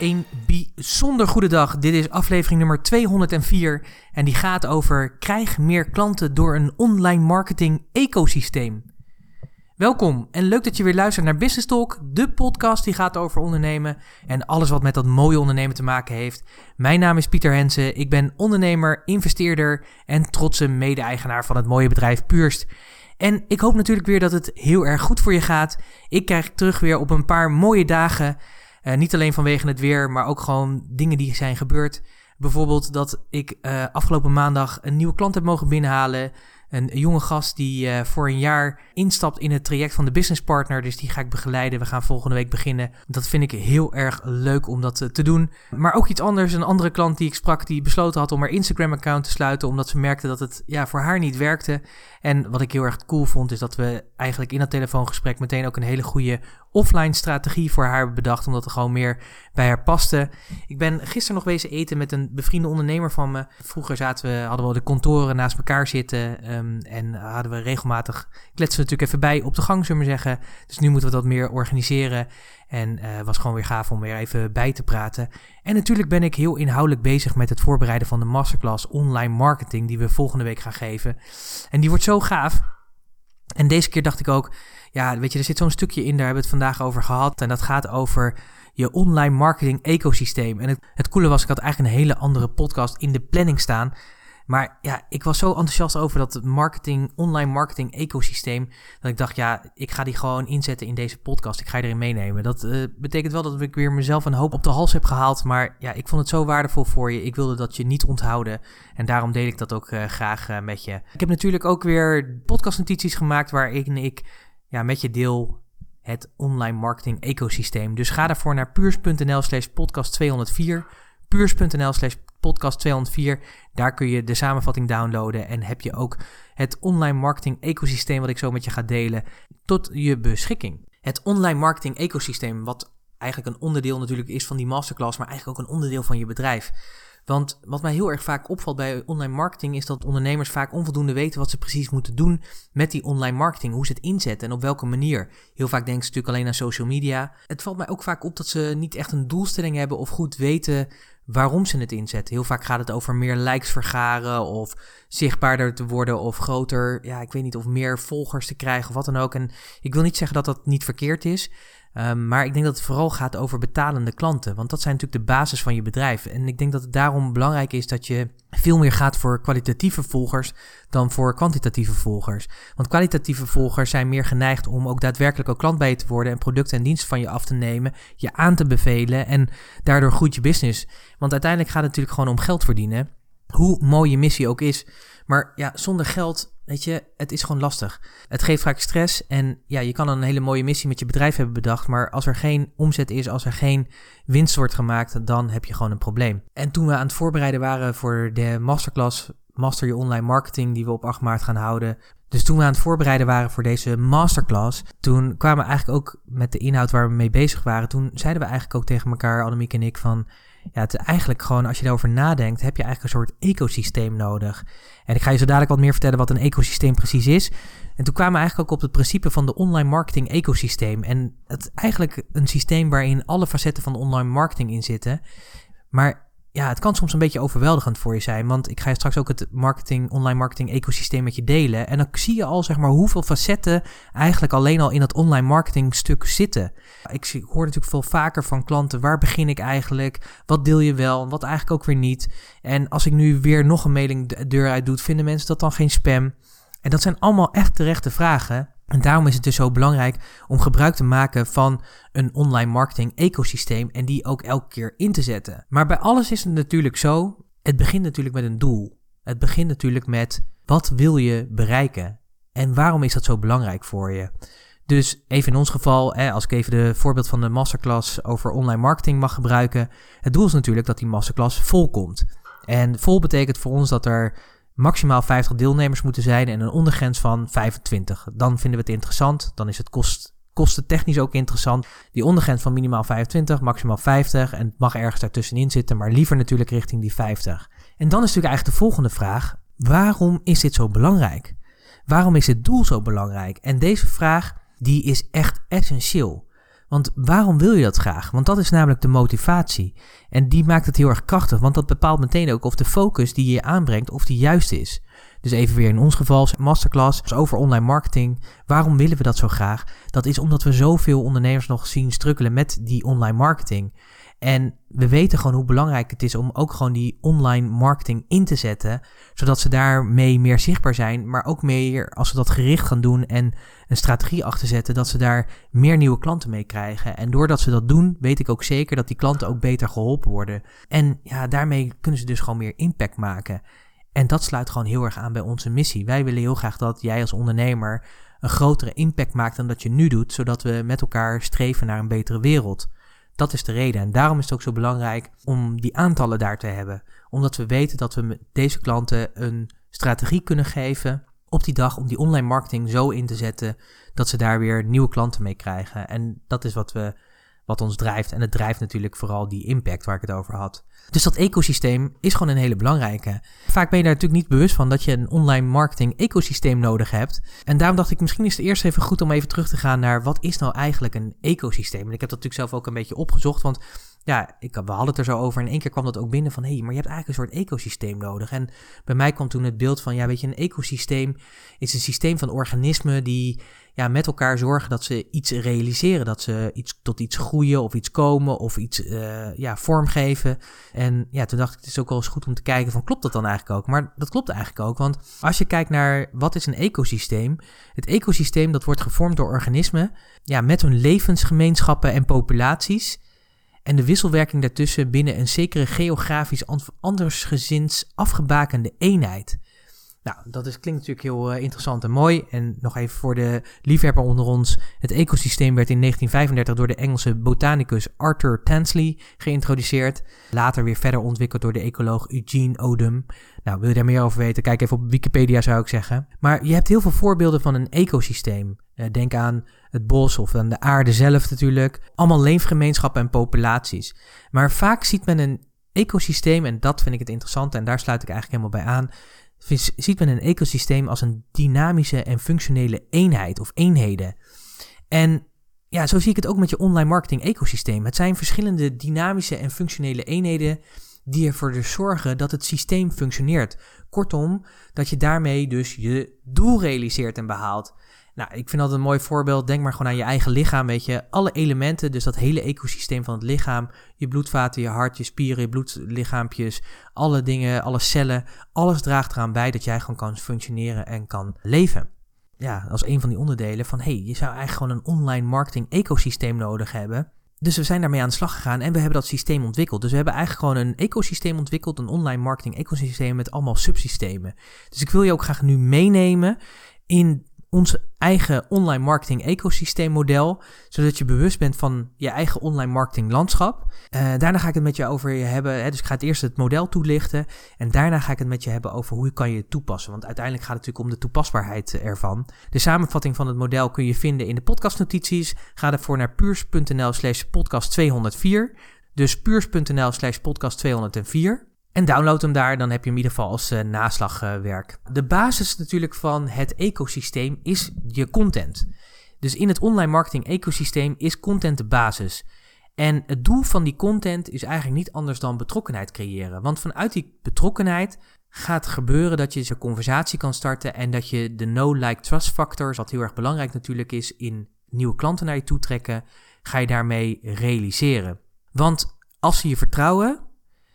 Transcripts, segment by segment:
Een bijzonder goede dag. Dit is aflevering nummer 204 en die gaat over krijg meer klanten door een online marketing ecosysteem. Welkom en leuk dat je weer luistert naar Business Talk, de podcast die gaat over ondernemen en alles wat met dat mooie ondernemen te maken heeft. Mijn naam is Pieter Hensen, ik ben ondernemer, investeerder en trotse mede-eigenaar van het mooie bedrijf Purst. En ik hoop natuurlijk weer dat het heel erg goed voor je gaat. Ik krijg terug weer op een paar mooie dagen. Uh, niet alleen vanwege het weer, maar ook gewoon dingen die zijn gebeurd. Bijvoorbeeld dat ik uh, afgelopen maandag een nieuwe klant heb mogen binnenhalen. Een jonge gast die uh, voor een jaar instapt in het traject van de business partner. Dus die ga ik begeleiden. We gaan volgende week beginnen. Dat vind ik heel erg leuk om dat te doen. Maar ook iets anders. Een andere klant die ik sprak, die besloten had om haar Instagram-account te sluiten. Omdat ze merkte dat het ja, voor haar niet werkte. En wat ik heel erg cool vond, is dat we eigenlijk in dat telefoongesprek meteen ook een hele goede offline strategie voor haar bedacht. Omdat het gewoon meer bij haar paste. Ik ben gisteren nog bezig eten met een bevriende ondernemer van me. Vroeger zaten we, hadden we de kantoren naast elkaar zitten. Um, en hadden we regelmatig kletsen natuurlijk even bij op de gang, zullen we zeggen. Dus nu moeten we dat meer organiseren. En uh, was gewoon weer gaaf om weer even bij te praten. En natuurlijk ben ik heel inhoudelijk bezig met het voorbereiden van de masterclass online marketing die we volgende week gaan geven. En die wordt zo gaaf. En deze keer dacht ik ook, ja, weet je, er zit zo'n stukje in, daar hebben we het vandaag over gehad. En dat gaat over je online marketing ecosysteem. En het, het coole was, ik had eigenlijk een hele andere podcast in de planning staan. Maar ja, ik was zo enthousiast over dat marketing, online marketing ecosysteem. Dat ik dacht, ja, ik ga die gewoon inzetten in deze podcast. Ik ga je erin meenemen. Dat uh, betekent wel dat ik weer mezelf een hoop op de hals heb gehaald. Maar ja, ik vond het zo waardevol voor je. Ik wilde dat je niet onthouden. En daarom deel ik dat ook uh, graag uh, met je. Ik heb natuurlijk ook weer podcastnotities gemaakt waarin ik ja, met je deel het online marketing ecosysteem. Dus ga daarvoor naar puurs.nl slash podcast 204. Puurs.nl slash podcast 204. Daar kun je de samenvatting downloaden en heb je ook het online marketing ecosysteem wat ik zo met je ga delen tot je beschikking. Het online marketing ecosysteem, wat eigenlijk een onderdeel natuurlijk is van die masterclass, maar eigenlijk ook een onderdeel van je bedrijf. Want wat mij heel erg vaak opvalt bij online marketing is dat ondernemers vaak onvoldoende weten wat ze precies moeten doen met die online marketing. Hoe ze het inzetten en op welke manier. Heel vaak denken ze natuurlijk alleen aan social media. Het valt mij ook vaak op dat ze niet echt een doelstelling hebben of goed weten waarom ze het inzetten. Heel vaak gaat het over meer likes vergaren of zichtbaarder te worden of groter, ja, ik weet niet, of meer volgers te krijgen of wat dan ook. En ik wil niet zeggen dat dat niet verkeerd is. Um, maar ik denk dat het vooral gaat over betalende klanten. Want dat zijn natuurlijk de basis van je bedrijf. En ik denk dat het daarom belangrijk is dat je veel meer gaat voor kwalitatieve volgers dan voor kwantitatieve volgers. Want kwalitatieve volgers zijn meer geneigd om ook daadwerkelijk ook klant bij je te worden en producten en diensten van je af te nemen, je aan te bevelen en daardoor groeit je business. Want uiteindelijk gaat het natuurlijk gewoon om geld verdienen. Hoe mooi je missie ook is. Maar ja, zonder geld Weet je, het is gewoon lastig. Het geeft vaak stress en ja, je kan een hele mooie missie met je bedrijf hebben bedacht, maar als er geen omzet is, als er geen winst wordt gemaakt, dan heb je gewoon een probleem. En toen we aan het voorbereiden waren voor de masterclass Master Je Online Marketing die we op 8 maart gaan houden, dus toen we aan het voorbereiden waren voor deze masterclass, toen kwamen we eigenlijk ook met de inhoud waar we mee bezig waren. Toen zeiden we eigenlijk ook tegen elkaar, Annemiek en ik, van ja, het is eigenlijk gewoon, als je daarover nadenkt, heb je eigenlijk een soort ecosysteem nodig. En ik ga je zo dadelijk wat meer vertellen wat een ecosysteem precies is. En toen kwamen we eigenlijk ook op het principe van de online marketing ecosysteem. En het is eigenlijk een systeem waarin alle facetten van online marketing in zitten. Maar ja, het kan soms een beetje overweldigend voor je zijn. Want ik ga je straks ook het marketing, online marketing ecosysteem met je delen. En dan zie je al zeg maar hoeveel facetten eigenlijk alleen al in dat online marketing stuk zitten. Ik hoor natuurlijk veel vaker van klanten, waar begin ik eigenlijk? Wat deel je wel wat eigenlijk ook weer niet? En als ik nu weer nog een mailing de deur uit doe, vinden mensen dat dan geen spam? En dat zijn allemaal echt terechte vragen. En daarom is het dus zo belangrijk om gebruik te maken van een online marketing ecosysteem en die ook elke keer in te zetten. Maar bij alles is het natuurlijk zo, het begint natuurlijk met een doel. Het begint natuurlijk met wat wil je bereiken en waarom is dat zo belangrijk voor je? Dus even in ons geval, als ik even de voorbeeld van de masterclass over online marketing mag gebruiken. Het doel is natuurlijk dat die masterclass vol komt. En vol betekent voor ons dat er maximaal 50 deelnemers moeten zijn en een ondergrens van 25. Dan vinden we het interessant. Dan is het kost, kostentechnisch ook interessant. Die ondergrens van minimaal 25, maximaal 50. En het mag ergens daartussenin zitten, maar liever natuurlijk richting die 50. En dan is natuurlijk eigenlijk de volgende vraag. Waarom is dit zo belangrijk? Waarom is het doel zo belangrijk? En deze vraag die is echt essentieel. Want waarom wil je dat graag? Want dat is namelijk de motivatie. En die maakt het heel erg krachtig, want dat bepaalt meteen ook of de focus die je aanbrengt, of die juist is. Dus even weer in ons geval, masterclass over online marketing. Waarom willen we dat zo graag? Dat is omdat we zoveel ondernemers nog zien strukkelen met die online marketing. En we weten gewoon hoe belangrijk het is om ook gewoon die online marketing in te zetten, zodat ze daarmee meer zichtbaar zijn, maar ook meer als ze dat gericht gaan doen en een strategie achter zetten, dat ze daar meer nieuwe klanten mee krijgen. En doordat ze dat doen, weet ik ook zeker dat die klanten ook beter geholpen worden. En ja, daarmee kunnen ze dus gewoon meer impact maken. En dat sluit gewoon heel erg aan bij onze missie. Wij willen heel graag dat jij als ondernemer een grotere impact maakt dan dat je nu doet, zodat we met elkaar streven naar een betere wereld. Dat is de reden. En daarom is het ook zo belangrijk om die aantallen daar te hebben. Omdat we weten dat we met deze klanten een strategie kunnen geven op die dag om die online marketing zo in te zetten dat ze daar weer nieuwe klanten mee krijgen. En dat is wat, we, wat ons drijft. En het drijft natuurlijk vooral die impact waar ik het over had. Dus dat ecosysteem is gewoon een hele belangrijke. Vaak ben je daar natuurlijk niet bewust van dat je een online marketing ecosysteem nodig hebt. En daarom dacht ik, misschien is het eerst even goed om even terug te gaan naar wat is nou eigenlijk een ecosysteem. En ik heb dat natuurlijk zelf ook een beetje opgezocht, want ja, ik, we hadden het er zo over en in één keer kwam dat ook binnen van, hé, hey, maar je hebt eigenlijk een soort ecosysteem nodig. En bij mij kwam toen het beeld van, ja, weet je, een ecosysteem is een systeem van organismen die ja, met elkaar zorgen dat ze iets realiseren. Dat ze iets, tot iets groeien of iets komen of iets uh, ja, vormgeven. En ja, toen dacht ik, het is ook wel eens goed om te kijken van, klopt dat dan eigenlijk ook? Maar dat klopt eigenlijk ook, want als je kijkt naar wat is een ecosysteem. Het ecosysteem dat wordt gevormd door organismen ja, met hun levensgemeenschappen en populaties en de wisselwerking daartussen binnen een zekere geografisch andersgezins afgebakende eenheid. Nou, dat klinkt natuurlijk heel uh, interessant en mooi. En nog even voor de liefhebber onder ons. Het ecosysteem werd in 1935 door de Engelse botanicus Arthur Tansley geïntroduceerd. Later weer verder ontwikkeld door de ecoloog Eugene Odum. Nou, wil je daar meer over weten? Kijk even op Wikipedia zou ik zeggen. Maar je hebt heel veel voorbeelden van een ecosysteem. Uh, denk aan het bos of aan de aarde zelf natuurlijk. Allemaal leefgemeenschappen en populaties. Maar vaak ziet men een ecosysteem, en dat vind ik het interessante, en daar sluit ik eigenlijk helemaal bij aan ziet men een ecosysteem als een dynamische en functionele eenheid of eenheden. En ja, zo zie ik het ook met je online marketing ecosysteem. Het zijn verschillende dynamische en functionele eenheden die ervoor dus zorgen dat het systeem functioneert. Kortom, dat je daarmee dus je doel realiseert en behaalt. Nou, ik vind dat een mooi voorbeeld. Denk maar gewoon aan je eigen lichaam, weet je. Alle elementen, dus dat hele ecosysteem van het lichaam. Je bloedvaten, je hart, je spieren, je bloedlichaampjes. Alle dingen, alle cellen. Alles draagt eraan bij dat jij gewoon kan functioneren en kan leven. Ja, als een van die onderdelen van... hey, je zou eigenlijk gewoon een online marketing ecosysteem nodig hebben... Dus we zijn daarmee aan de slag gegaan en we hebben dat systeem ontwikkeld. Dus we hebben eigenlijk gewoon een ecosysteem ontwikkeld, een online marketing ecosysteem met allemaal subsystemen. Dus ik wil je ook graag nu meenemen in ons eigen online marketing ecosysteemmodel, zodat je bewust bent van je eigen online marketing landschap. Uh, daarna ga ik het met je over je hebben, hè, dus ik ga het eerst het model toelichten en daarna ga ik het met je hebben over hoe kan je het toepassen, want uiteindelijk gaat het natuurlijk om de toepasbaarheid ervan. De samenvatting van het model kun je vinden in de podcastnotities. Ga ervoor naar puurs.nl slash podcast 204, dus puurs.nl slash podcast 204. En download hem daar, dan heb je hem in ieder geval als uh, naslagwerk. de basis natuurlijk van het ecosysteem is je content. Dus in het online marketing ecosysteem is content de basis. En het doel van die content is eigenlijk niet anders dan betrokkenheid creëren. Want vanuit die betrokkenheid gaat gebeuren dat je een conversatie kan starten en dat je de no-like-trust factors, wat heel erg belangrijk natuurlijk is in nieuwe klanten naar je toe trekken, ga je daarmee realiseren. Want als ze je vertrouwen,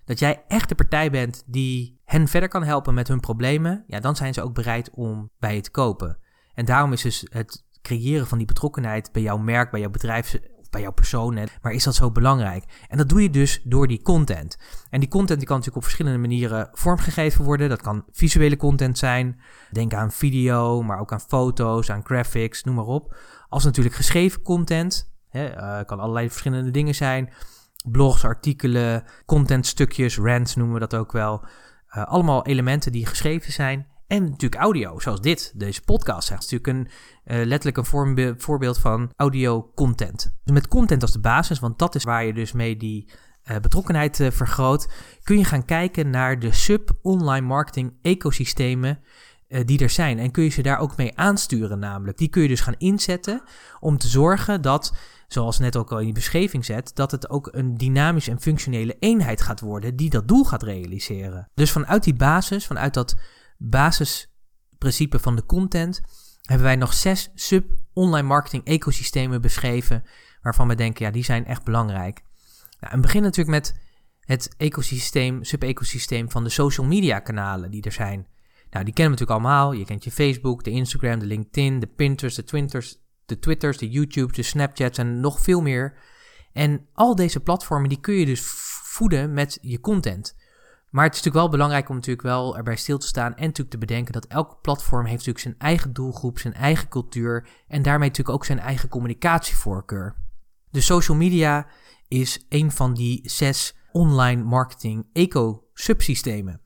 dat jij echt de partij bent die hen verder kan helpen met hun problemen, ja, dan zijn ze ook bereid om bij je te kopen. En daarom is dus het creëren van die betrokkenheid bij jouw merk, bij jouw bedrijf bij jouw persoon, maar is dat zo belangrijk? En dat doe je dus door die content. En die content die kan natuurlijk op verschillende manieren vormgegeven worden. Dat kan visuele content zijn, denk aan video, maar ook aan foto's, aan graphics, noem maar op. Als natuurlijk geschreven content, hè, uh, kan allerlei verschillende dingen zijn blogs, artikelen, contentstukjes, rants noemen we dat ook wel. Uh, allemaal elementen die geschreven zijn. En natuurlijk audio, zoals dit, deze podcast. Dat is natuurlijk een, uh, letterlijk een voorbeeld van audio content. Dus met content als de basis, want dat is waar je dus mee die uh, betrokkenheid vergroot, kun je gaan kijken naar de sub-online marketing ecosystemen die er zijn. En kun je ze daar ook mee aansturen namelijk. Die kun je dus gaan inzetten om te zorgen dat zoals net ook al in die beschrijving zet, dat het ook een dynamische en functionele eenheid gaat worden die dat doel gaat realiseren. Dus vanuit die basis, vanuit dat basisprincipe van de content, hebben wij nog zes sub-online marketing ecosystemen beschreven, waarvan we denken, ja, die zijn echt belangrijk. Nou, en begin natuurlijk met het ecosysteem, sub-ecosysteem van de social media kanalen die er zijn. Nou, die kennen we natuurlijk allemaal. Je kent je Facebook, de Instagram, de LinkedIn, de Pinterest, de Twitters, de Twitters, de YouTube, de Snapchats en nog veel meer. En al deze platformen die kun je dus voeden met je content. Maar het is natuurlijk wel belangrijk om natuurlijk wel erbij stil te staan en natuurlijk te bedenken dat elk platform heeft natuurlijk zijn eigen doelgroep, zijn eigen cultuur en daarmee natuurlijk ook zijn eigen communicatievoorkeur. De social media is een van die zes online marketing eco-subsystemen.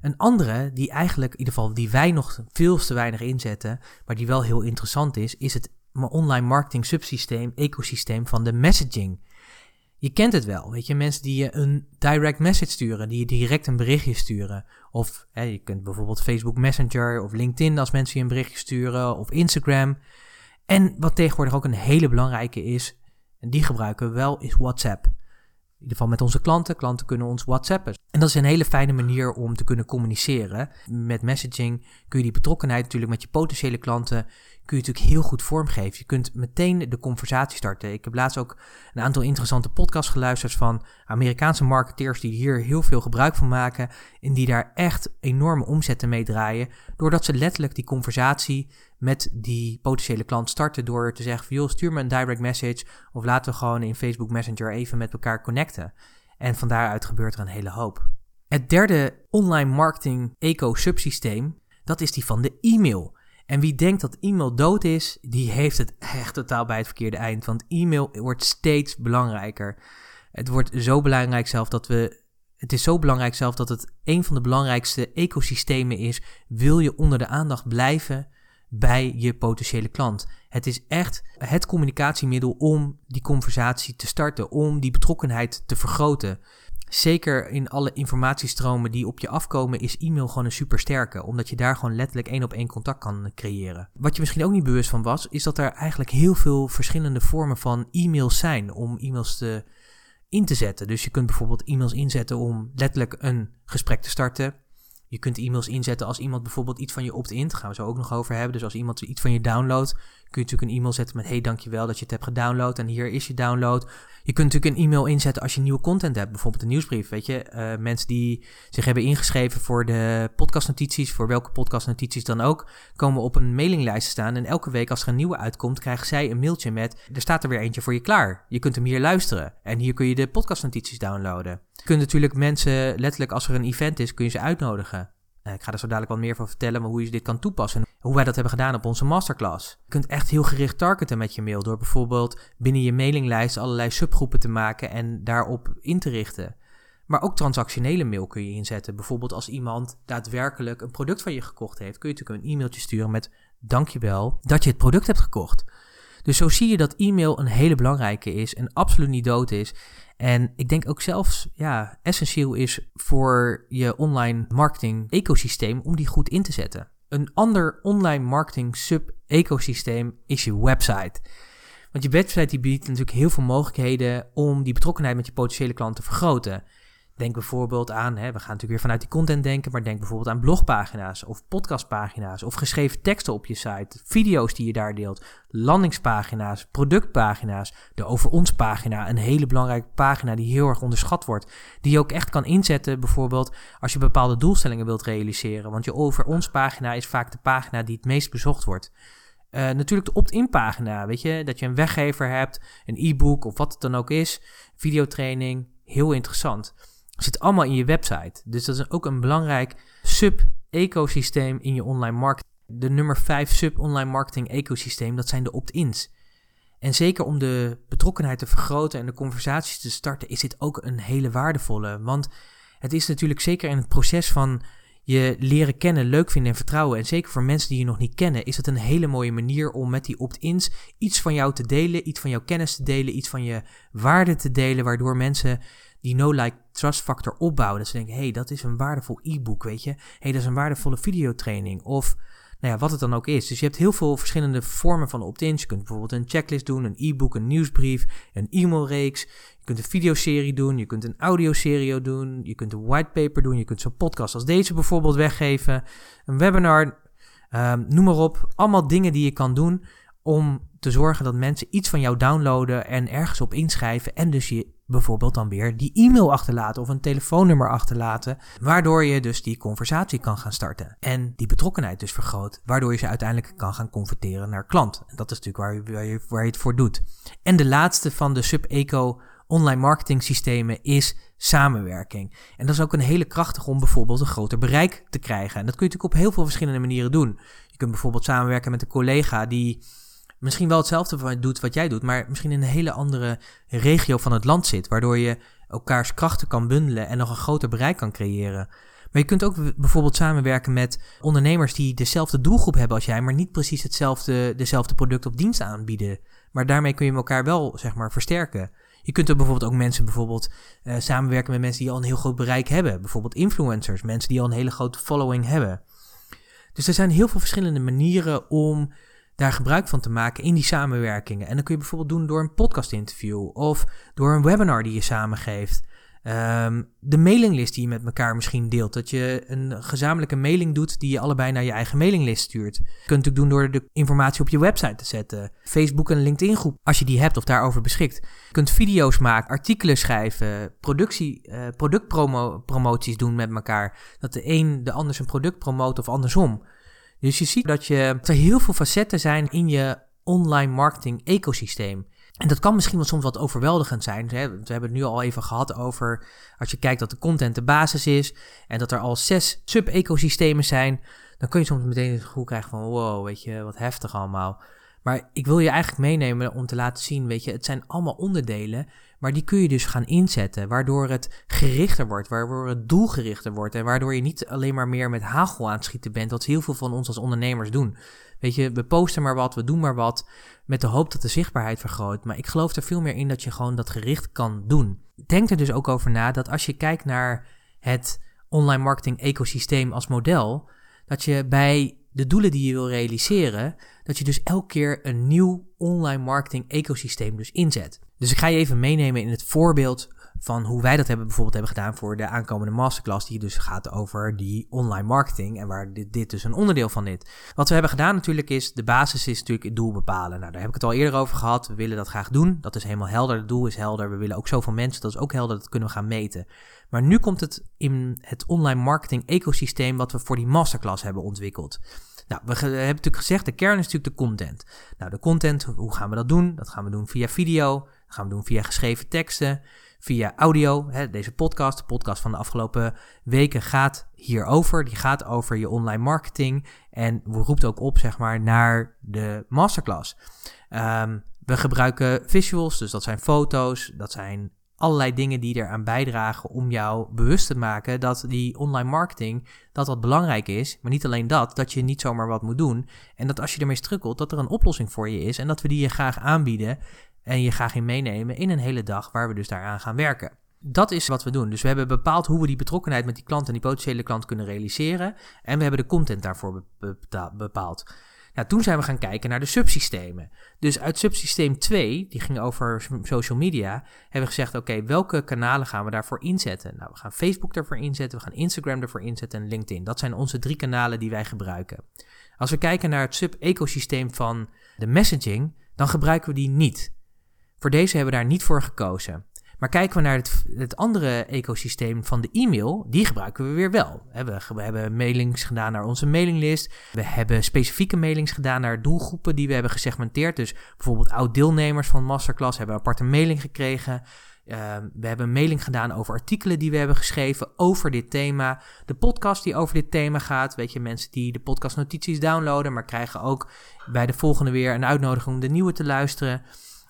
Een andere, die eigenlijk, in ieder geval die wij nog veel te weinig inzetten, maar die wel heel interessant is, is het online marketing subsysteem, ecosysteem van de messaging. Je kent het wel, weet je, mensen die je een direct message sturen, die je direct een berichtje sturen. Of hè, je kunt bijvoorbeeld Facebook Messenger of LinkedIn als mensen je een berichtje sturen, of Instagram. En wat tegenwoordig ook een hele belangrijke is, en die gebruiken we wel, is WhatsApp. In ieder geval met onze klanten. Klanten kunnen ons WhatsAppen. En dat is een hele fijne manier om te kunnen communiceren. Met messaging kun je die betrokkenheid natuurlijk met je potentiële klanten kun je natuurlijk heel goed vormgeven. Je kunt meteen de conversatie starten. Ik heb laatst ook een aantal interessante podcasts geluisterd van Amerikaanse marketeers die hier heel veel gebruik van maken en die daar echt enorme omzetten mee draaien, doordat ze letterlijk die conversatie met die potentiële klant starten door te zeggen van joh, stuur me een direct message of laten we gewoon in Facebook Messenger even met elkaar connecten. En van daaruit gebeurt er een hele hoop. Het derde online marketing eco-subsysteem, dat is die van de e-mail. En wie denkt dat e-mail dood is, die heeft het echt totaal bij het verkeerde eind. Want e-mail wordt steeds belangrijker. Het wordt zo belangrijk zelf dat we. Het is zo belangrijk zelf dat het een van de belangrijkste ecosystemen is. Wil je onder de aandacht blijven bij je potentiële klant? Het is echt het communicatiemiddel om die conversatie te starten, om die betrokkenheid te vergroten. Zeker in alle informatiestromen die op je afkomen, is e-mail gewoon een supersterke. Omdat je daar gewoon letterlijk één op één contact kan creëren. Wat je misschien ook niet bewust van was, is dat er eigenlijk heel veel verschillende vormen van e-mails zijn om e-mails te, in te zetten. Dus je kunt bijvoorbeeld e-mails inzetten om letterlijk een gesprek te starten. Je kunt e-mails inzetten als iemand bijvoorbeeld iets van je opt-in, daar gaan we zo ook nog over hebben. Dus als iemand iets van je downloadt, kun je natuurlijk een e-mail zetten met hey dankjewel dat je het hebt gedownload en hier is je download. Je kunt natuurlijk een e-mail inzetten als je nieuwe content hebt, bijvoorbeeld een nieuwsbrief. Weet je, uh, mensen die zich hebben ingeschreven voor de podcastnotities, voor welke podcastnotities dan ook, komen op een mailinglijst staan. En elke week als er een nieuwe uitkomt, krijgen zij een mailtje met: er staat er weer eentje voor je klaar. Je kunt hem hier luisteren. En hier kun je de podcastnotities downloaden. Je kunt natuurlijk mensen, letterlijk als er een event is, kun je ze uitnodigen. Uh, ik ga er zo dadelijk wat meer van vertellen, maar hoe je dit kan toepassen. Hoe wij dat hebben gedaan op onze masterclass. Je kunt echt heel gericht targeten met je mail door bijvoorbeeld binnen je mailinglijst allerlei subgroepen te maken en daarop in te richten. Maar ook transactionele mail kun je inzetten. Bijvoorbeeld als iemand daadwerkelijk een product van je gekocht heeft, kun je natuurlijk een e-mailtje sturen met dankjewel dat je het product hebt gekocht. Dus zo zie je dat e-mail een hele belangrijke is en absoluut niet dood is. En ik denk ook zelfs ja, essentieel is voor je online marketing ecosysteem om die goed in te zetten. Een ander online marketing sub-ecosysteem is je website. Want je website die biedt natuurlijk heel veel mogelijkheden om die betrokkenheid met je potentiële klant te vergroten. Denk bijvoorbeeld aan, hè, we gaan natuurlijk weer vanuit die content denken, maar denk bijvoorbeeld aan blogpagina's of podcastpagina's of geschreven teksten op je site, video's die je daar deelt, landingspagina's, productpagina's, de Over Ons pagina, een hele belangrijke pagina die heel erg onderschat wordt, die je ook echt kan inzetten bijvoorbeeld als je bepaalde doelstellingen wilt realiseren. Want je Over Ons pagina is vaak de pagina die het meest bezocht wordt. Uh, natuurlijk de opt-in pagina, weet je, dat je een weggever hebt, een e-book of wat het dan ook is, videotraining, heel interessant zit allemaal in je website. Dus dat is ook een belangrijk sub-ecosysteem in je online marketing. De nummer 5 sub-online marketing ecosysteem, dat zijn de opt-ins. En zeker om de betrokkenheid te vergroten en de conversaties te starten, is dit ook een hele waardevolle. Want het is natuurlijk zeker in het proces van je leren kennen, leuk vinden en vertrouwen. En zeker voor mensen die je nog niet kennen, is het een hele mooie manier om met die opt-ins iets van jou te delen, iets van jouw kennis te delen, iets van je waarde te delen, waardoor mensen die no-like trust factor opbouwen. Dat ze denken, hey, dat is een waardevol e-book, weet je. hey, dat is een waardevolle videotraining. Of nou ja, wat het dan ook is. Dus je hebt heel veel verschillende vormen van opt-ins. Je kunt bijvoorbeeld een checklist doen, een e-book, een nieuwsbrief, een e-mailreeks. Je kunt een videoserie doen, je kunt een audioserie doen, je kunt een whitepaper doen, je kunt zo'n podcast als deze bijvoorbeeld weggeven, een webinar, um, noem maar op. Allemaal dingen die je kan doen om te zorgen dat mensen iets van jou downloaden en ergens op inschrijven en dus je bijvoorbeeld dan weer die e-mail achterlaten of een telefoonnummer achterlaten, waardoor je dus die conversatie kan gaan starten en die betrokkenheid dus vergroot, waardoor je ze uiteindelijk kan gaan converteren naar klant. En dat is natuurlijk waar je, waar het voor doet. En de laatste van de sub-eco online marketing systemen is samenwerking. En dat is ook een hele krachtige om bijvoorbeeld een groter bereik te krijgen. En dat kun je natuurlijk op heel veel verschillende manieren doen. Je kunt bijvoorbeeld samenwerken met een collega die misschien wel hetzelfde doet wat jij doet, maar misschien in een hele andere regio van het land zit, waardoor je elkaars krachten kan bundelen en nog een groter bereik kan creëren. Maar je kunt ook bijvoorbeeld samenwerken met ondernemers die dezelfde doelgroep hebben als jij, maar niet precies hetzelfde, dezelfde product of dienst aanbieden. Maar daarmee kun je elkaar wel, zeg maar, versterken. Je kunt er bijvoorbeeld ook mensen bijvoorbeeld uh, samenwerken met mensen die al een heel groot bereik hebben. Bijvoorbeeld influencers, mensen die al een hele grote following hebben. Dus er zijn heel veel verschillende manieren om daar gebruik van te maken in die samenwerkingen. En dan kun je bijvoorbeeld doen door een podcast interview of door een webinar die je samengeeft. Um, de mailinglist die je met elkaar misschien deelt. Dat je een gezamenlijke mailing doet die je allebei naar je eigen mailinglist stuurt. Je kunt natuurlijk doen door de informatie op je website te zetten. Facebook en LinkedIn groep, als je die hebt of daarover beschikt. Je kunt video's maken, artikelen schrijven, productie, uh, productpromoties doen met elkaar. Dat de een de ander zijn product promoot of andersom. Dus je ziet dat, je, er heel veel facetten zijn in je online marketing ecosysteem. En dat kan misschien wel soms wat overweldigend zijn. We hebben het nu al even gehad over als je kijkt dat de content de basis is en dat er al zes sub-ecosystemen zijn, dan kun je soms meteen het gevoel krijgen van wow, weet je, wat heftig allemaal. Maar ik wil je eigenlijk meenemen om te laten zien, weet je, het zijn allemaal onderdelen, maar die kun je dus gaan inzetten, waardoor het gerichter wordt, waardoor het doelgerichter wordt en waardoor je niet alleen maar meer met hagel aan het schieten bent, wat heel veel van ons als ondernemers doen. Weet je, we posten maar wat, we doen maar wat, met de hoop dat de zichtbaarheid vergroot. Maar ik geloof er veel meer in dat je gewoon dat gericht kan doen. Denk er dus ook over na dat als je kijkt naar het online marketing ecosysteem als model, dat je bij de doelen die je wil realiseren, dat je dus elke keer een nieuw online marketing ecosysteem dus inzet. Dus ik ga je even meenemen in het voorbeeld van hoe wij dat hebben bijvoorbeeld hebben gedaan voor de aankomende masterclass, die dus gaat over die online marketing en waar dit, dit dus een onderdeel van is. Wat we hebben gedaan natuurlijk is, de basis is natuurlijk het doel bepalen. Nou, daar heb ik het al eerder over gehad. We willen dat graag doen. Dat is helemaal helder. Het doel is helder. We willen ook zoveel mensen. Dat is ook helder. Dat kunnen we gaan meten. Maar nu komt het in het online marketing ecosysteem wat we voor die masterclass hebben ontwikkeld. Nou, we hebben natuurlijk gezegd, de kern is natuurlijk de content. Nou, de content, hoe gaan we dat doen? Dat gaan we doen via video, gaan we doen via geschreven teksten, via audio. Hè, deze podcast, de podcast van de afgelopen weken gaat hierover. Die gaat over je online marketing en roept ook op, zeg maar, naar de masterclass. Um, we gebruiken visuals, dus dat zijn foto's, dat zijn allerlei dingen die eraan bijdragen om jou bewust te maken dat die online marketing, dat dat belangrijk is. Maar niet alleen dat, dat je niet zomaar wat moet doen. En dat als je ermee strukkelt, dat er een oplossing voor je is. En dat we die je graag aanbieden en je graag in meenemen in een hele dag waar we dus daaraan gaan werken. Dat is wat we doen. Dus we hebben bepaald hoe we die betrokkenheid met die klant en die potentiële klant kunnen realiseren. En we hebben de content daarvoor bepaald. Nou, toen zijn we gaan kijken naar de subsystemen. Dus uit subsysteem 2, die ging over social media, hebben we gezegd: oké, welke kanalen gaan we daarvoor inzetten? Nou, we gaan Facebook ervoor inzetten, we gaan Instagram ervoor inzetten en LinkedIn. Dat zijn onze drie kanalen die wij gebruiken. Als we kijken naar het sub-ecosysteem van de messaging, dan gebruiken we die niet. Voor deze hebben we daar niet voor gekozen. Maar kijken we naar het, het, andere ecosysteem van de e-mail, die gebruiken we weer wel. We, hebben mailings gedaan naar onze mailinglist. We hebben specifieke mailings gedaan naar doelgroepen die we hebben gesegmenteerd. Dus bijvoorbeeld oud-deelnemers van Masterclass hebben een aparte mailing gekregen. Ehm, we hebben een mailing gedaan over artikelen die we hebben geschreven over dit thema. De podcast die over dit thema gaat. Weet je, mensen die de podcastnotities downloaden, maar krijgen ook bij de volgende weer een uitnodiging om de nieuwe te luisteren.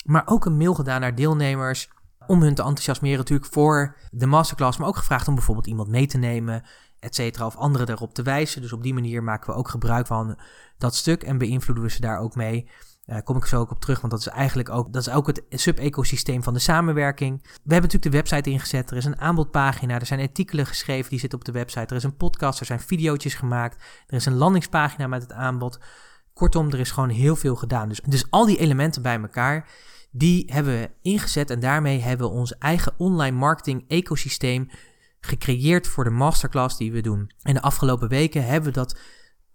Maar ook een mail gedaan naar deelnemers om hun te enthousiasmeren natuurlijk voor de masterclass, maar ook gevraagd om bijvoorbeeld iemand mee te nemen, et cetera, of anderen erop te wijzen. Dus op die manier maken we ook gebruik van dat stuk en beïnvloeden we ze daar ook mee. Uh, kom ik zo ook op terug, want dat is eigenlijk ook, dat is ook het sub-ecosysteem van de samenwerking. We hebben natuurlijk de website ingezet, er is een aanbodpagina, er zijn artikelen geschreven die zitten op de website, er is een podcast, er zijn video's gemaakt, er is een landingspagina met het aanbod. Kortom, er is gewoon heel veel gedaan. Dus, dus al die elementen bij elkaar, die hebben we ingezet en daarmee hebben we ons eigen online marketing ecosysteem gecreëerd voor de masterclass die we doen. En de afgelopen weken hebben we dat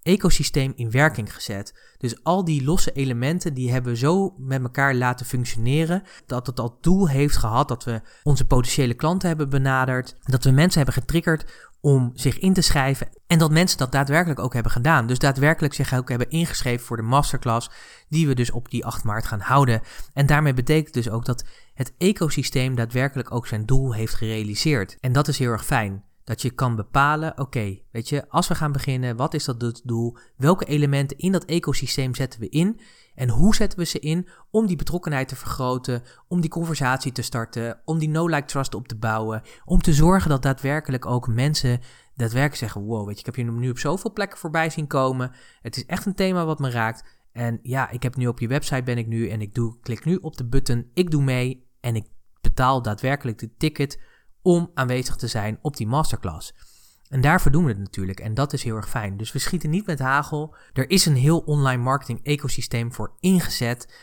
ecosysteem in werking gezet. Dus al die losse elementen die hebben we zo met elkaar laten functioneren dat het al doel heeft gehad dat we onze potentiële klanten hebben benaderd, dat we mensen hebben getriggerd om zich in te schrijven en dat mensen dat daadwerkelijk ook hebben gedaan. Dus daadwerkelijk zich ook hebben ingeschreven voor de masterclass die we dus op die 8 maart gaan houden. En daarmee betekent dus ook dat het ecosysteem daadwerkelijk ook zijn doel heeft gerealiseerd. En dat is heel erg fijn. Dat je kan bepalen, oké, weet je, als we gaan beginnen, wat is dat doel? Welke elementen in dat ecosysteem zetten we in? En hoe zetten we ze in om die betrokkenheid te vergroten, om die conversatie te starten, om die no-like trust op te bouwen, om te zorgen dat daadwerkelijk ook mensen daadwerkelijk zeggen, wow, weet je, ik heb je nu op zoveel plekken voorbij zien komen. Het is echt een thema wat me raakt. En ja, ik heb nu op je website ben ik nu en ik doe, klik nu op de button, ik doe mee en ik betaal daadwerkelijk de ticket om aanwezig te zijn op die masterclass. En daarvoor doen we het natuurlijk en dat is heel erg fijn. Dus we schieten niet met hagel. Er is een heel online marketing ecosysteem voor ingezet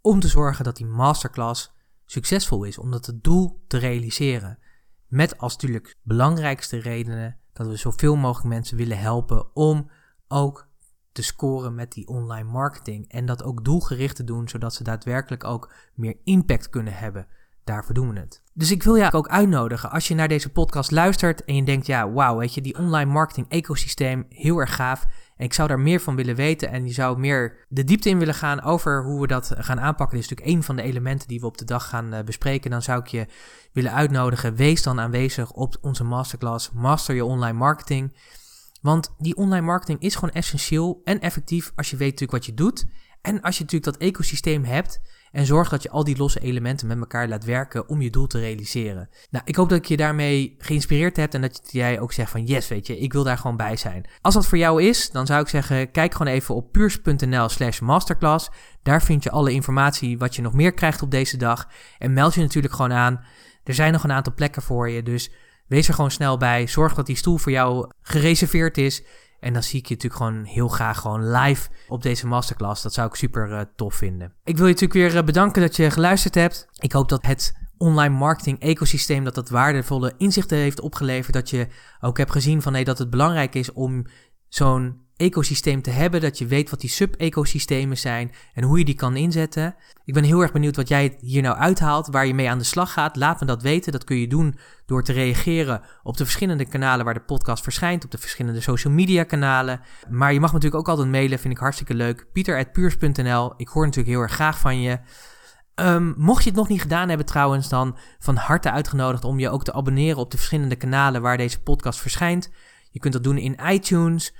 om te zorgen dat die masterclass succesvol is, om dat het doel te realiseren. Met als natuurlijk belangrijkste redenen dat we zoveel mogelijk mensen willen helpen om ook te scoren met die online marketing. En dat ook doelgericht te doen, zodat ze daadwerkelijk ook meer impact kunnen hebben daarvoor doen we het. Dus ik wil je ook uitnodigen, als je naar deze podcast luistert en je denkt, ja, wauw, weet je, die online marketing ecosysteem, heel erg gaaf. En ik zou daar meer van willen weten en je zou meer de diepte in willen gaan over hoe we dat gaan aanpakken. Dit is natuurlijk een van de elementen die we op de dag gaan uh, bespreken. Dan zou ik je willen uitnodigen, wees dan aanwezig op onze masterclass Master Je Online Marketing. Want die online marketing is gewoon essentieel en effectief als je weet natuurlijk wat je doet. En als je natuurlijk dat ecosysteem hebt en zorg dat je al die losse elementen met elkaar laat werken om je doel te realiseren. Nou, ik hoop dat ik je daarmee geïnspireerd hebt en dat jij ook zegt van yes, weet je, ik wil daar gewoon bij zijn. Als dat voor jou is, dan zou ik zeggen, kijk gewoon even op puurs.nl slash masterclass. Daar vind je alle informatie wat je nog meer krijgt op deze dag. En meld je natuurlijk gewoon aan. Er zijn nog een aantal plekken voor je, dus wees er gewoon snel bij. Zorg dat die stoel voor jou gereserveerd is. En dan zie ik je natuurlijk gewoon heel graag gewoon live op deze masterclass. Dat zou ik super uh, tof vinden. Ik wil je natuurlijk weer uh, bedanken dat je geluisterd hebt. Ik hoop dat het online marketing ecosysteem dat dat waardevolle inzichten heeft opgeleverd. Dat je ook hebt gezien van nee, dat het belangrijk is om zo'n ecosysteem te hebben, dat je weet wat die sub-ecosystemen zijn en hoe je die kan inzetten. Ik ben heel erg benieuwd wat jij hier nou uithaalt, waar je mee aan de slag gaat. Laat me dat weten. Dat kun je doen door te reageren op de verschillende kanalen waar de podcast verschijnt, op de verschillende social media kanalen. Maar je mag natuurlijk ook altijd mailen, vind ik hartstikke leuk. Pieter.puurs.nl. Ik hoor natuurlijk heel erg graag van je. Um, mocht je het nog niet gedaan hebben trouwens, dan van harte uitgenodigd om je ook te abonneren op de verschillende kanalen waar deze podcast verschijnt. Je kunt dat doen in iTunes,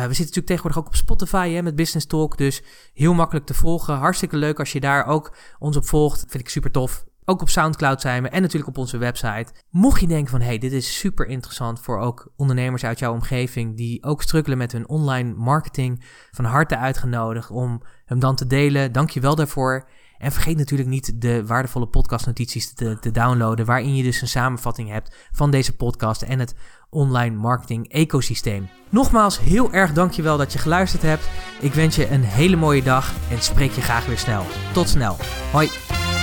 we zitten natuurlijk tegenwoordig ook op Spotify hè, met Business Talk. Dus heel makkelijk te volgen. Hartstikke leuk als je daar ook ons op volgt. Vind ik super tof. Ook op Soundcloud zijn we en natuurlijk op onze website. Mocht je denken van hey, dit is super interessant voor ook ondernemers uit jouw omgeving die ook struggelen met hun online marketing, van harte uitgenodigd om hem dan te delen. Dank je wel daarvoor. En vergeet natuurlijk niet de waardevolle podcastnotities te, te downloaden, waarin je dus een samenvatting hebt van deze podcast en het online marketing ecosysteem. Nogmaals, heel erg dankjewel dat je geluisterd hebt. Ik wens je een hele mooie dag en spreek je graag weer snel. Tot snel. Hoi.